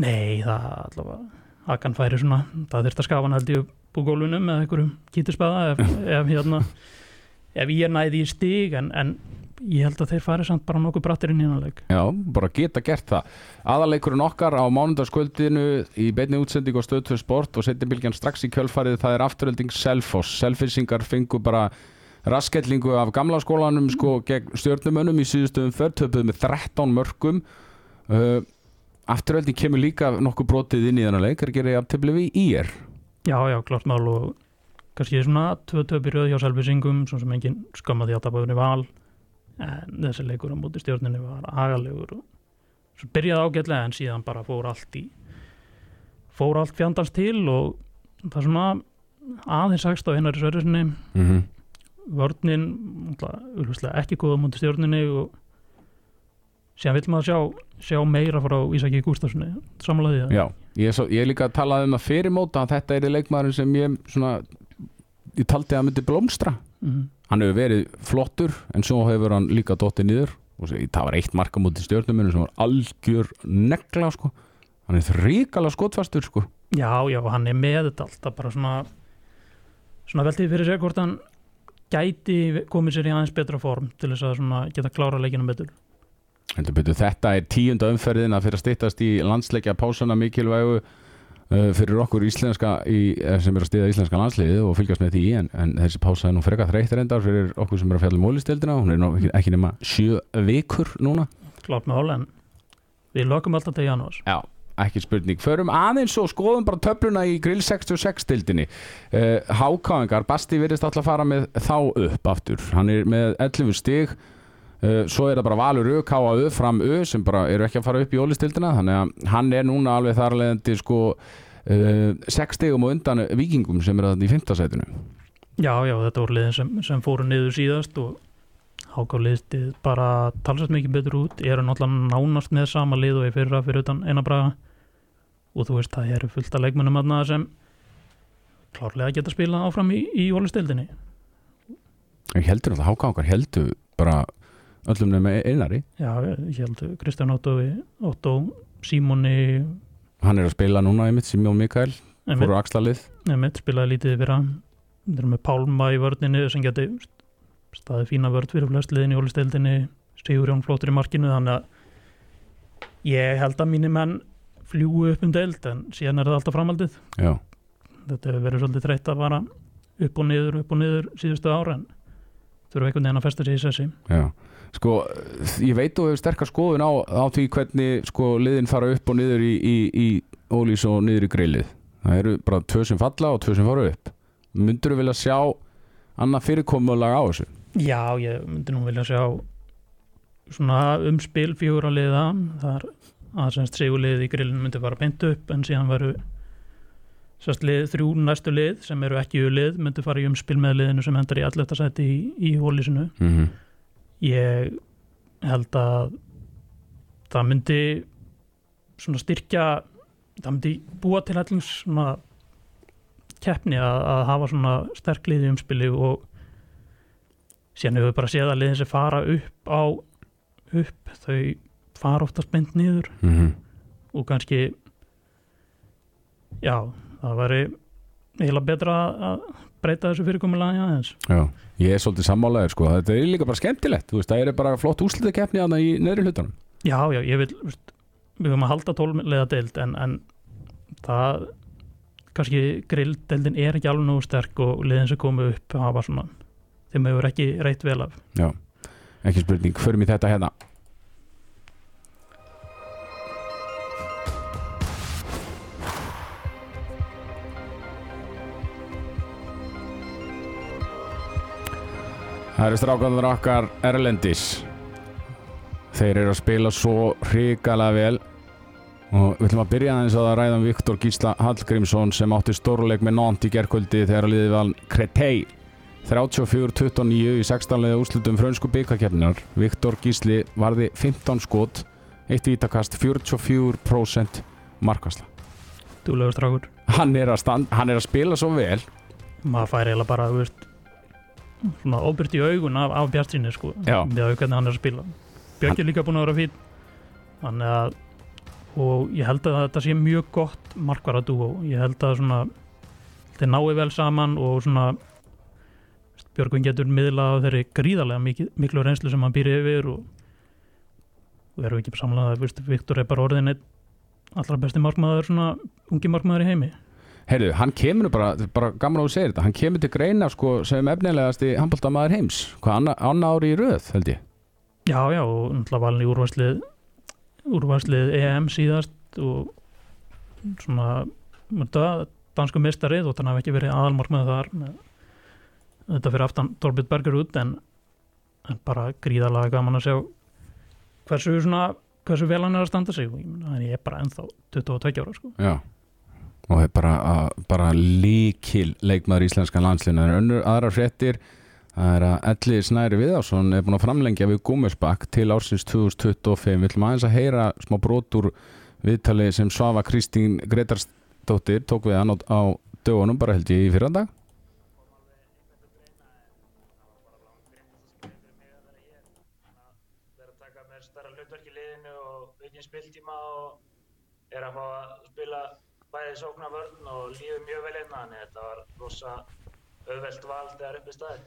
Nei, það allavega Hakan færi svona, það þurft að skafa hann held ég upp úr gólunum með einhverjum kítispaða ef, ef hérna ef ég næði í stig en, en ég held að þeir fari samt bara nokkuð brattir inn í hann leik. Já, bara geta gert það. Aðaleikurinn okkar á mánundarskvöldinu í beinni útsending og stöðtöð sport og setjabilgjan strax í kjölfarið það er afturölding Selfoss. Selfissingar fengu bara raskellingu af gamla skólanum sko gegn stjórnumönnum í síðustöðum förtöpuð með 13 mörgum uh, Afturölding kemur líka nokkuð brotið inn í þennan leik er gerðið aftöfli við í er Já, já, klart mál og kannski svona tvö í röð hjá Selfisingum svo sem engin skamma því að tapa unni val. En þessi leikur á móti stjórninni var agalegur og svo byrjaði ágætlega en síðan bara fór allt í fór allt fjandans til og það svona aðeins sagst á einari sverðisni mm -hmm. vörninn ekki góða móti stjórninni og síðan vil maður sjá, sjá meira frá Ísaki Gústafssoni samanlega því Já, ég, svo, ég líka að tala um að fyrir móta að þetta er leikmaðurinn sem ég svona ég taldi að myndi blómstra mm. hann hefur verið flottur en svo hefur hann líka dottið niður og það var eitt marka mútið stjórnuminu sem var algjör negla sko. hann er þríkala skotfastur sko. Já, já, hann er með þetta alltaf bara svona svona veltið fyrir sér hvort hann gæti komið sér í aðeins betra form til þess að svona geta klára leikinu betur, þetta er tíunda umferðin að fyrir að styttast í landsleikja pásana mikilvægu uh, fyrir okkur íslenska í, eh, sem er að stiða íslenska landsliðið og fylgjast með því en, en þessi pása er nú frekar þreytt reyndar fyrir okkur sem er að fjalla um mólistildina hún er nú ekki, nema sjö vikur núna klárt með hól en við lokum alltaf til janúars Já, ekki spurning. Förum aðeins og skoðum bara töfluna í Grill 66 dildinni. Uh, Hákáingar, Basti virðist alltaf fara með þá upp aftur. Hann er með 11 stig. Uh, svo er það bara Valur Ö, K.A.U. fram Ö sem bara eru ekki að fara upp í ólistildina þannig að hann er núna alveg þar leðandi sko uh, 6 stigum og undan vikingum sem er að í 5. sætinu. Já, já, þetta voru liðin sem, sem fóru niður síðast og hákáliðstið bara talsast mikið betur út eru náttúrulega nánast með sama lið og í fyrra fyrir utan eina braga og þú veist, það eru fullt af leikmennum aðna sem klárlega geta spila áfram í, í ólistildinni Ég heldur alltaf Hákáingar heldur bara öllum nefnum einari. Já, ég held Kristján Otto, Otto Símoni Hann er að spila núna einmitt, Simjón Mikael, fóru axlalið. Nefnitt spilaði lítið fyrir hann. Þeir eru með Pálma í vörninni sem geti staðið fína vörd fyrir flest liðin í ólistildinni Sigurjón flóttur í markinu þannig að ég held að mínir menn fljúu upp um deild en síðan er það alltaf framaldið Já. þetta hefur verið svolítið þreytt að vara upp og niður, upp og niður síðustu ára en þurfa einhvern veginn að festa sig í sessi. Já, sko, ég veit þú hefur sterkar skoðun á, á því hvernig sko liðin fara upp og niður í, í, í ólís og niður í greilið. Það eru bara tvö sem falla og tvö sem fara upp. Myndur þú vilja sjá annað fyrirkomulag á þessu? Já, ég myndi nú vilja sjá svona umspil fjögur að liða þar að semst sigurlið í grillinu myndi fara beint upp en síðan veru sérst lið þrjú næstu lið sem eru ekki lið myndi fara í umspil með liðinu sem endar í allöfta sæti í, í hólísinu Mm -hmm. Ég held að það myndi svona styrkja það myndi búa til allins svona keppni að, að hafa svona sterk lið í umspili og síðan hefur við bara séð að liðin sem fara upp á upp, þau fara oftast beint niður. Mm og kannski já, það væri eiginlega betra að breyta þessu fyrirkomulagi aðeins Já, ég er svolítið sammálaður sko. Þetta er líka bara skemmtilegt, veist, það er bara flott úslitakeppni aðna í neðri hlutunum. Já, já, ég vil veist, við höfum að halda tólmlega deild en, en það kannski grilldeildin er ekki alveg nú sterk og liðin sem komu upp hafa svona, þeim hefur ekki reitt vel af Já, ekki spurning, förum í þetta hérna. Það eru strákandur okkar Erlendis. Þeir eru að spila svo hrikalega vel. Og við ætlum að byrja aðeins að ræða um Viktor Gísla Hallgrímsson sem átti stórleik með Nanti í gerkvöldi þegar að liðið var Kretei 34-29 í 16 leða úrslutum frönsku byggarkeppninar Viktor Gísli varði 15 skot eitt vítakast 44% markvæsla dúlegur strákur. Hann er, að stand, hann er að spila svo vel. Maður fær eiginlega bara, þú veist svona óbyrgt í augun af, af Bjartsinni sko, Já. með að hvernig hann er að spila. Björki er líka búin að vera fín þannig að og ég held að þetta sé mjög gott markvara dúo, ég held að svona þeir nái vel saman og svona Björgvin getur miðlað þeirri gríðarlega mikil, miklu reynslu sem hann býr yfir og og erum við ekki samlega að veist, Viktor er bara orðin allra besti markmaður svona ungi markmaður í heimi Heyrðu, hann kemur bara, bara gaman á að segja þetta hann kemur til greina sko sem efnilegasti handbóltamaður heims, hvað anna, anna ári í röð held ég? Já, já, og náttúrulega valin í úrvarslið úrvarslið EM síðast og svona þetta, dansku mistarið og þannig hafi ekki verið aðalmarkmið þar með, þetta fyrir aftan Torbjörn Berger út en, en bara gríðalega gaman að sjá hversu svona hversu vel hann er að standa sig. Og ég, meina, hann er bara ennþá 22 ára sko. Já og það er bara, að- bara líkil leikmaður íslenska landslinu það er önnur aðra fréttir það er að Elli Snæri Viðarsson er búin að framlengja við Gúmersbakk til ársins 2025 við ætlum aðeins að heyra smá brotur viðtali sem Svafa Kristín Gretarsdóttir tók við hann á, dögunum bara held ég í fyrrandag er að taka mér starra hlutverk í liðinu og aukinn spiltíma og er að fá að spila bæði sókna vörn og líður mjög vel einna þannig að þetta var rosa auðvelt val þegar uppi staðið.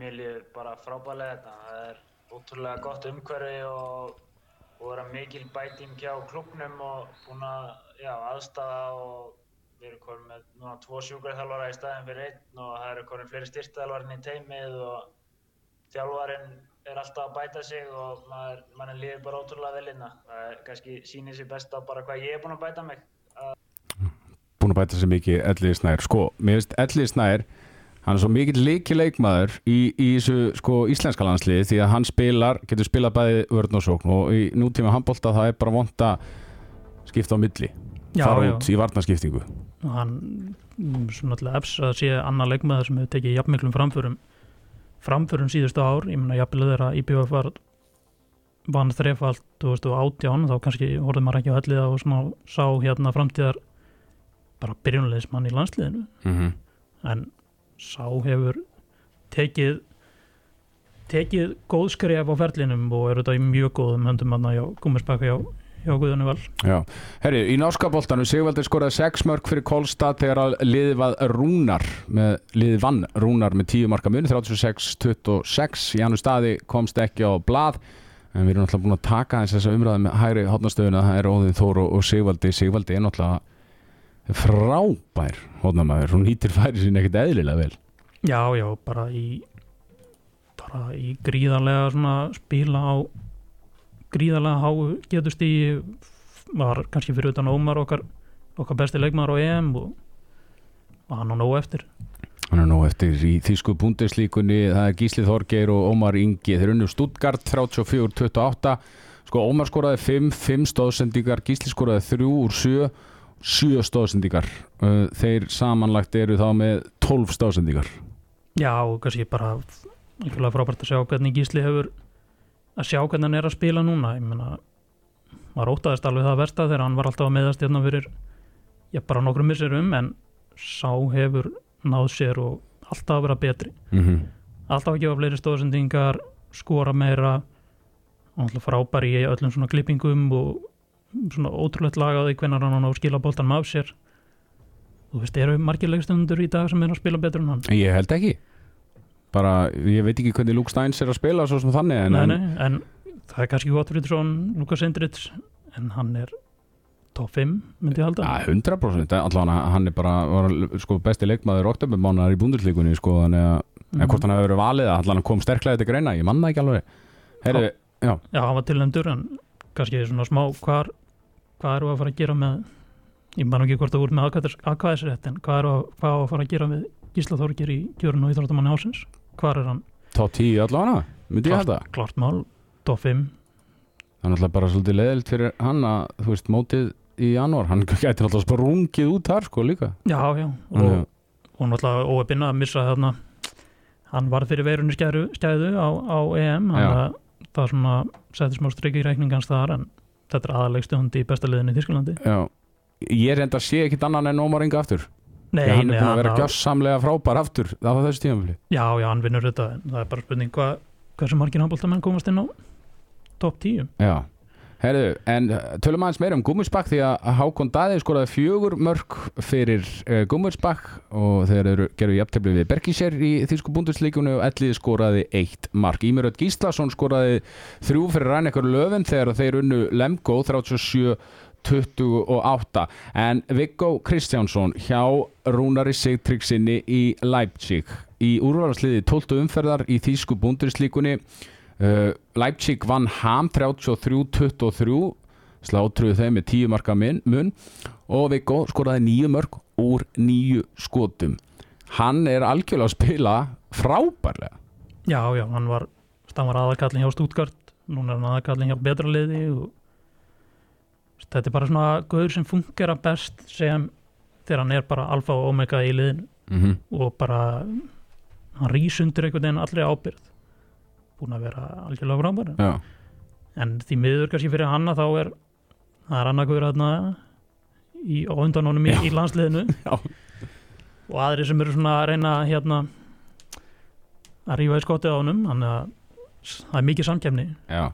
Mér líður bara frábælega þetta, það er ótrúlega gott umhverfi og, vera mikil bæting hjá klubnum og búin að já, aðstafa og við erum komin með núna tvo sjúkarþjálfara í staðin fyrir einn og það eru komin fleiri styrtaðalvarinn í teimið og þjálfarinn er alltaf að bæta sig og maður, mann líður bara ótrúlega vel inna. Það er kannski sýnir sér best á bara hvað ég er búinn að bæta mig. Búin að bæta sér mikið Elli Snær. Sko, mér finnst Elli Snær hann er svo mikið leiki leikmaður í, í þessu sko íslenska landsliði því að hann spilar, getur spilað bæði vörn og sókn og í nútíma handbólta það er bara vont að skipta á milli. Já, fara já. út í varnaskiptingu og hann svona alltaf efs að sé annar leikmaður sem hefur tekið jafnmiklum framförum framförum síðustu ár. Ég meina jafnvel þeirra IBF var vann þrefald 2018 þá kannski horfði maður ekki á ellið og svona sá hérna framtíðar bara byrjunleismann í landsliðinu. Mm -hmm. en sá hefur tekið tekið góð skref á ferlinum og er þetta í mjög góðum höndum hann hjá Gúmersbakka hjá, hjá Guðunni Val. Já, herri, í norska boltanum Sigvaldi skoraði 6 mörg fyrir Kolstad þegar að liðið var Rúnar með, liðið vann Rúnar með 10 marka mun 36-26 Jánu staði komst ekki á blað en við erum náttúrulega búin að taka þess þessa umræði með hægri hotnastöðuna, það er Óðin Þór og, og Sigvaldi. Sigvaldi er náttúrulega frábær hotnamaður, hún hýtir færi sín ekkert eðlilega vel. Já, já, bara í bara í gríðarlega svona spila á gríðarlega háu getustíi var kannski fyrir utan Ómar okkar, okkar besti leikmaður á EM og, og hann á nóg eftir. Hann er nú eftir í Þísku búndeslíkunni, það er Gísli Þorgeir og Ómar Ingi, þeir unnu Stuttgart 34-28, sko Ómar skoraði 5, 5 stóðsendingar, Gísli skoraði 3 úr 7, 7 stóðsendingar, Uh, þeir samanlagt eru þá með 12 stóðsendingar. Já, og kannski bara algjörlega frábært að sjá hvernig Gísli hefur að sjá hvernig hann er að spila núna ég meina, maður óttaðist alveg það versta þegar hann var alltaf að meðast hérna fyrir já, bara nokkrum misserum en sá hefur náð sér og alltaf að vera betri Mm -hmm. alltaf að gefa fleiri stóðsendingar skora meira og alltaf frábær í öllum svona klippingum og svona ótrúlegt lagaði hvernig hann á að skila boltanum af sér. Þú veist, eru margir leikstundur í dag sem er að spila betur en hann? Ég held ekki, bara ég veit ekki hvernig Luke Steins er að spila svo sem þannig, en, nei, nei, en það er kannski gott fyrir svona Lukas Endrits en hann er top 5 myndi ég halda. Ja, 100% allavega hann er bara var, sko, besti leikmaður oktobermánar í búndeslíkunni sko, þannig að mm. hvort hann hefur verið valið hann kom sterklega til greina, ég manna ekki alveg. Herri, já, já, hann var tilnæmdur en kannski svona smá hvar, hvað eru að fara að gera með ég man ekki hvort það voru með aðkvæðisrétt en hvað eru að, hvað að fara að gera með Gísla Þorgir í kjörun og íþróttamanni ásins hvar er hann? top 10 allavega myndi ég Klart. halda Klart mál, top 5 Það er náttúrulega bara svolítið leðilt fyrir hann að, þú veist, mótið í janúar hann gæti náttúrulega bara rungið út þar sko líka já, já, og, að- og náttúrulega óöpinn að missa þarna hann var fyrir veirunni skæðu, á, á EM Já. þannig að það svona setti smá strikki í reikningans þar en þetta er aðalegstjóndi í besta liðinu í Þísklandi Já, ég reynda að sé ekkit annan en Ómar Inga aftur. Nei, hann er búin að vera gjössamlega frábær aftur á þessu tímafili Já, já, hann vinnur þetta það er bara spurning hvað hversu margir handbóltamenn komast inn á top 10 Já, herðu, en uh, tölum aðeins meira um Gummisbakk því að Hákon Daði skoraði fjögur mörg fyrir uh, Gummisbakk og þeir eru gerðu jafntefli við Berkísér í Þýsku búnduslíkunni og Ellið skoraði eitt mark. Ímiröð Gíslason skoraði þrjú fyrir Rænekar Löfin þegar þeir unnu Lemgo 37 28 en Viggo Kristjánsson hjá Rúnari Sigtryggsinni í Leipzig í úrvarsliði 12 umferðar í Þýsku búnduslíkunni Uh, Leipzig vann Ham 33-23 slátruðu þeim með 10 marka mun, og Viggo skoraði nýju mörg úr nýju skotum. Hann er algjörlega að spila frábærlega. Já, já, hann var, var aðalkallin hjá Stuttgart. Núna er hann aðalkallin hjá betra liði og þetta er bara svona guður sem fungera best sem þegar hann er bara alfa og omega í liðinu. Mm -hmm. og bara hann rís undir einhvern veginn allri ábyrð búin að vera algjörlega frábæri Já, en því miður kannski fyrir hanna þá er það er annarkuður hérna í, á undan honum í, í landsliðinu. Já. og aðri sem eru svona að reyna hérna að rífa í skotið á honum þannig að það er mikið samkefni já.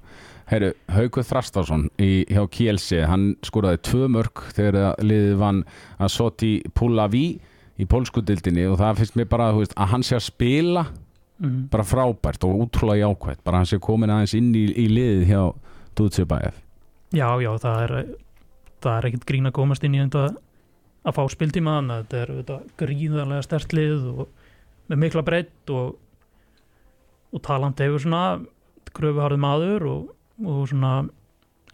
Heyru, Haukur Þrastásson í, hjá Kielce, hann skoraði tvö mörg þegar liðið vann að Soti Pulavi í pólskudildinni og það finnst mér bara veist, að hann sé að spila mm. bara frábært og útrúlega jákvæmt bara hann sé komin aðeins inn í, í liðið hjá Dútsjöbæf já, já, það er það er ekkert grín að komast inn í þetta að fá spiltíma þannig að þetta er þetta gríðarlega stert lið og með mikla breytt og, og talant hefur svona gröfuharið maður og, og svona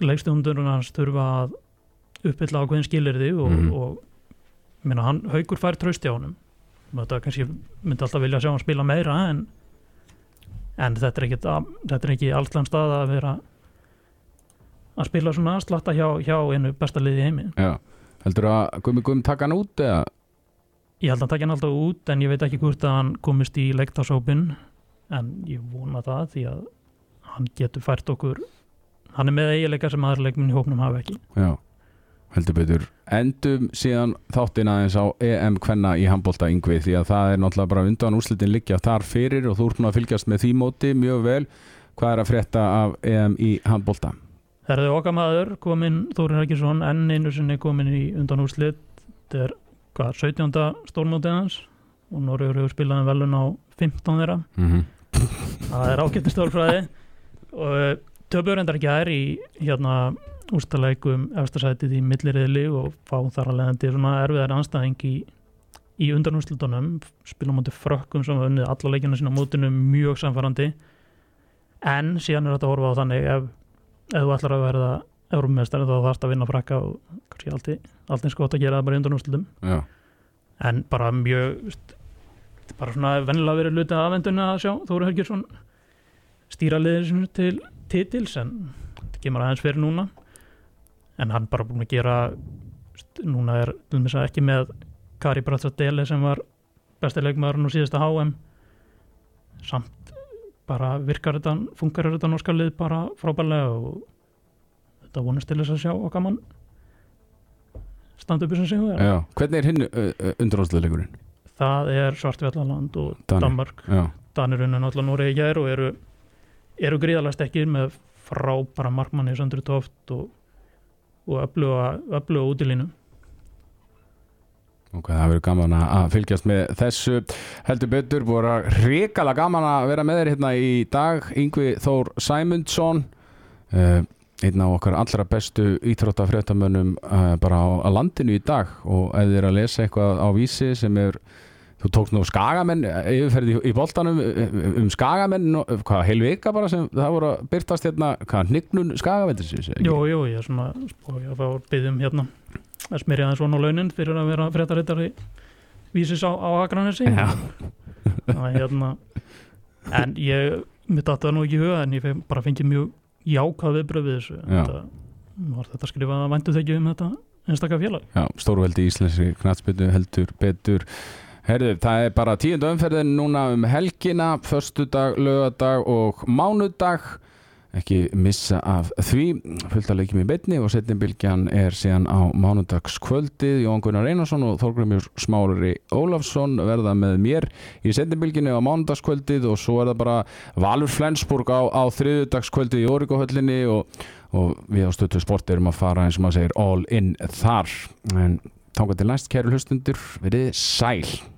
leikstjóndur hans þurfa að uppfylla ákveðin skilirði og, Mhm. og minna, hann, haugur fær trausti á honum þetta kannski myndi alltaf vilja sjá hann spila meira en, en þetta er ekki þetta er ekki alltaf stað að vera að spila svona slatta hjá, hjá einu besta liði heimi. Já, heldur að Gumi Gumi taka hann út eða? ég held að hann takja hann alltaf út en ég veit ekki hvort að hann komist í leiktasópin en ég vona það því að hann getur fært okkur hann er með eiginleika sem aðra leikminn í hópnum hafa ekki. Já, heldur betur Endum síðan þáttin aðeins á EM Kvenna í handbólta yngvi því að það er náttúrulega bara undan úrslitin liggja þar fyrir og þú ert nú að fylgjast með því móti mjög vel Hvað er að frétta af EM í handbólta? Það er okkar maður komin Þórin Rækisson enn einu sinni komin í undan úrslit þetta er hvað, 17. stórmótið hans og Norður hefur spilað um velun á 15 þeirra Mm -hmm. það er ágættu stórfræði og töfur endar ekki aðeir í hérna úrstaleikum efstasætið í milliriðli og fá þar að leiðandi svona erfiðar anstæðing í, í undanúrslutunum spilum átti frökkum sem hafa unnið alla leikina sína mótinu mjög samfærandi en síðan er þetta að horfa á þannig ef, ef þú ætlar að verða eurumestari þá þarfst að vinna frakka og kannski alltaf, alltaf eins gott að gera það bara í undanúrslutum Já, en bara mjög bara svona vennilega verið luta aðvendunni að sjá Þóri Helgjursson stýra liðið sinu til titils en þetta kemur aðeins fyrir núna en hann bara búin að gera núna er ekki með Kari Bratsadele sem var besti leikmaðurinn á síðasta HM samt bara virkar þetta, funkar þetta norska lið bara frábærlega og þetta vonast til þess að sjá okkar mann standa upp sem sigur. Já Hvernig er hinn uh, undanúrsliðleikurinn? það er Svartfjallaland og Danir. Danmark Já, Danirinn er náttúrulega Noregi í gær og eru, eru gríðarlega stekkir með frábæra markmanni Sandri Toft og, og öfluga, útilínu ok, það verður gaman að- fylgjast með þessu. Heldur betur, voru hrikala gaman að vera með þér hérna í dag Yngvi Þór Sæmundsson uh, einn af okkar allra bestu íþróttafréttamönnum uh, bara á, á landinu í dag. Og ef þið er að lesa eitthvað á vísi sem er þú tókst nú skagamenn yfirferði í boltanum um skagamenn hvað, heil vika bara sem það voru að byrtast hérna, hvað, hnignun skagamenn Jú, jú, ég er svona spá ég að fá byggjum hérna að smyrja það svona á launin fyrir að vera fréttarittari vísis á, á Akranesi. Hérna en ég, mér datta það nú ekki í huga en ég bara fengi mjög jákað viðbröð við þessu. Þetta, var þetta skrifað að væntu þekki um þetta einstakka félag. Já, stórveldi í íslenski knatsbyttu heldur betur Herðu, það er bara tíundu umferðin núna um helgina, föstudag, lögadag og mánudag. Ekki missa af því. Fullt að leikjum í betni og setnibilgjan er síðan á mánundagskvöldið Jón Gunnar Einarsson og Þorgrymjur Smári Ólafsson verða með mér í setnibilginni á mánundagskvöldið og svo er það bara Valur Flensburg á, á þriðudagskvöldið í Órikóhöllinni og, og við á stötu sport erum að fara eins og maður segir all in þar. En þángar til næst kæru hlustundur verið sæl